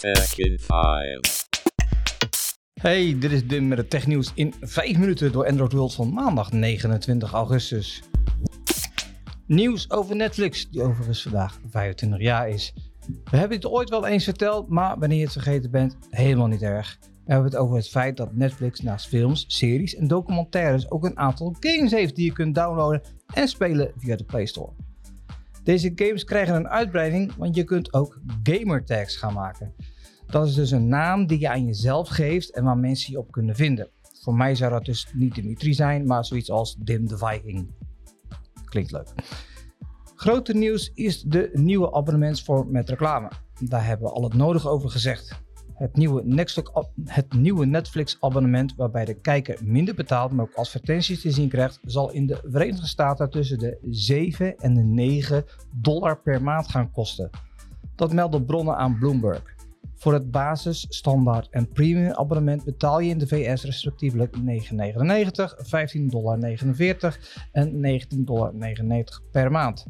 Tech in 5. Hey, dit is Dim met het technieuws in 5 minuten door Android World van maandag 29 augustus. Nieuws over Netflix, die overigens vandaag 25 jaar is. We hebben het ooit wel eens verteld, maar wanneer je het vergeten bent, helemaal niet erg. We hebben het over het feit dat Netflix naast films, series en documentaires ook een aantal games heeft die je kunt downloaden en spelen via de Play Store. Deze games krijgen een uitbreiding, want je kunt ook gamertags gaan maken. Dat is dus een naam die je aan jezelf geeft en waar mensen je op kunnen vinden. Voor mij zou dat dus niet Dimitri zijn, maar zoiets als Dim the Viking. Klinkt leuk. Grote nieuws is de nieuwe abonnementsvorm met reclame. Daar hebben we al het nodige over gezegd. Het nieuwe, het nieuwe Netflix abonnement waarbij de kijker minder betaalt, maar ook advertenties te zien krijgt, zal in de Verenigde Staten tussen de 7 en de 9 dollar per maand gaan kosten. Dat melden bronnen aan Bloomberg. Voor het basis, standaard en premium abonnement betaal je in de VS respectievelijk 9,99, 15,49 dollar en 19,99 dollar per maand.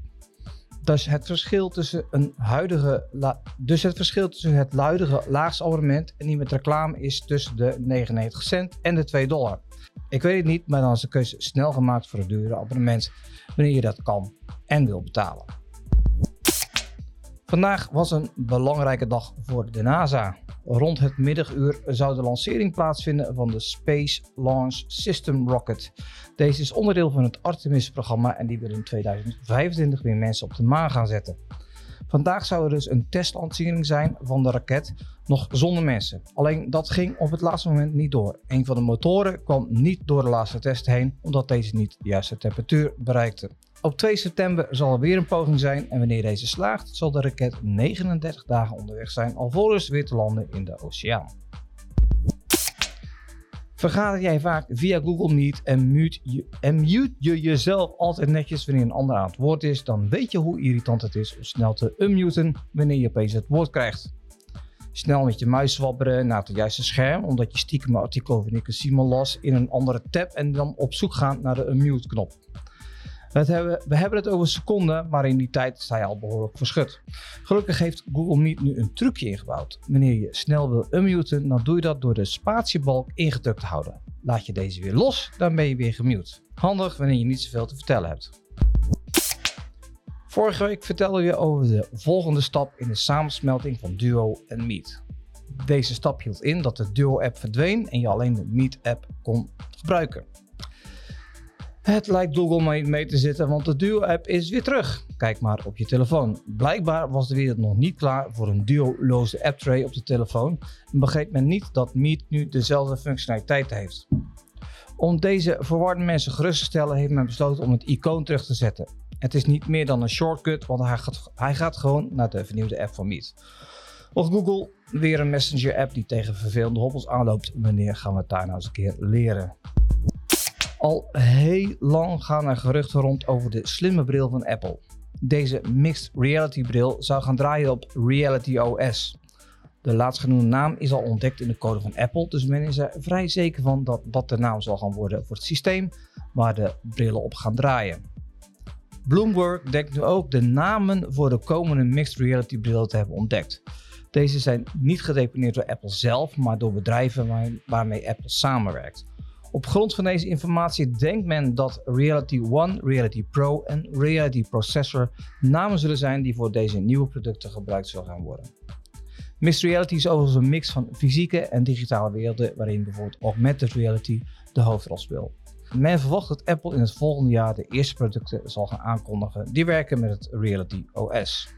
Dus het verschil tussen een huidige, dus het verschil tussen het huidige laagste abonnement en die met reclame is tussen de 99 cent en de 2 dollar. Ik weet het niet, maar dan is de keuze snel gemaakt voor het dure abonnement wanneer je dat kan en wil betalen. Vandaag was een belangrijke dag voor de NASA. Rond het middaguur zou de lancering plaatsvinden van de Space Launch System Rocket. Deze is onderdeel van het Artemis-programma en die wil in 2025 weer mensen op de maan gaan zetten. Vandaag zou er dus een testlancering zijn van de raket, nog zonder mensen. Alleen dat ging op het laatste moment niet door. Een van de motoren kwam niet door de laatste test heen, omdat deze niet de juiste temperatuur bereikte. Op 2 september zal er weer een poging zijn en wanneer deze slaagt, zal de raket 39 dagen onderweg zijn alvorens weer te landen in de oceaan. Vergader jij vaak via Google Meet en mute, je, en mute je jezelf altijd netjes wanneer een ander aan het woord is, dan weet je hoe irritant het is om snel te unmuten wanneer je opeens het woord krijgt. Snel met je muis zwabberen naar het juiste scherm, omdat je stiekem een artikel over Nick Simon las in een andere tab en dan op zoek gaan naar de unmute knop. Hebben, we hebben het over seconden, maar in die tijd sta je al behoorlijk verschut. Gelukkig heeft Google Meet nu een trucje ingebouwd. Wanneer je snel wil unmuten, dan doe je dat door de spatiebalk ingedrukt te houden. Laat je deze weer los, dan ben je weer gemute. Handig wanneer je niet zoveel te vertellen hebt. Vorige week vertelde je over de volgende stap in de samensmelting van Duo en Meet. Deze stap hield in dat de Duo-app verdween en je alleen de Meet-app kon gebruiken. Het lijkt Google niet mee te zitten, want de Duo-app is weer terug. Kijk maar op je telefoon. Blijkbaar was de wereld nog niet klaar voor een Duo-loze app-tray op de telefoon en begreep men niet dat Meet nu dezelfde functionaliteit heeft. Om deze verwarde mensen gerust te stellen heeft men besloten om het icoon terug te zetten. Het is niet meer dan een shortcut, want hij gaat, hij gaat gewoon naar de vernieuwde app van Meet. Of Google weer een messenger app die tegen vervelende hobbels aanloopt. Wanneer gaan we het daar nou eens een keer leren? Al heel lang gaan er geruchten rond over de slimme bril van Apple. Deze mixed reality bril zou gaan draaien op Reality OS. De laatstgenoemde naam is al ontdekt in de code van Apple, dus men is er vrij zeker van dat dat de naam zal gaan worden voor het systeem waar de brillen op gaan draaien. Bloomberg denkt nu ook de namen voor de komende mixed reality brillen te hebben ontdekt. Deze zijn niet gedeponeerd door Apple zelf, maar door bedrijven waarmee Apple samenwerkt. Op grond van deze informatie denkt men dat Reality One, Reality Pro en Reality Processor namen zullen zijn die voor deze nieuwe producten gebruikt zullen gaan worden. Mixed Reality is overigens een mix van fysieke en digitale werelden waarin bijvoorbeeld augmented reality de hoofdrol speelt. Men verwacht dat Apple in het volgende jaar de eerste producten zal gaan aankondigen die werken met het Reality OS.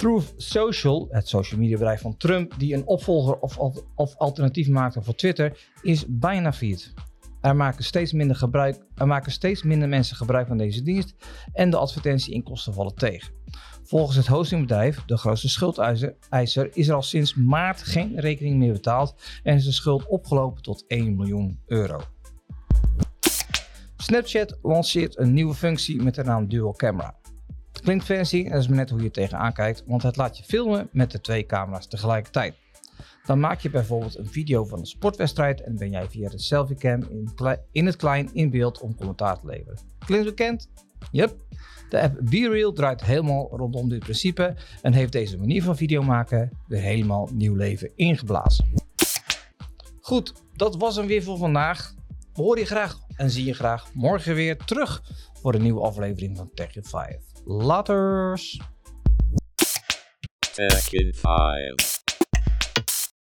Truth Social, het social media bedrijf van Trump, die een opvolger of, of, alternatief maakte voor Twitter, is bijna failliet. Er maken, steeds minder gebruik, er maken steeds minder mensen gebruik van deze dienst en de advertentieinkomsten vallen tegen. Volgens het hostingbedrijf, de grootste schuldeiser, is er al sinds maart geen rekening meer betaald en is de schuld opgelopen tot 1 miljoen euro. Snapchat lanceert een nieuwe functie met de naam Dual Camera. Het klinkt fancy en dat is maar net hoe je tegenaan kijkt, want het laat je filmen met de twee camera's tegelijkertijd. Dan maak je bijvoorbeeld een video van een sportwedstrijd en ben jij via de selfiecam in, in het klein in beeld om commentaar te leveren. Klinkt bekend? Yep, de app BeReal draait helemaal rondom dit principe en heeft deze manier van video maken weer helemaal nieuw leven ingeblazen. Goed, dat was hem weer voor vandaag. Horen je graag en zie je graag morgen weer terug voor een nieuwe aflevering van Tech in 5. Laters! Tech in 5.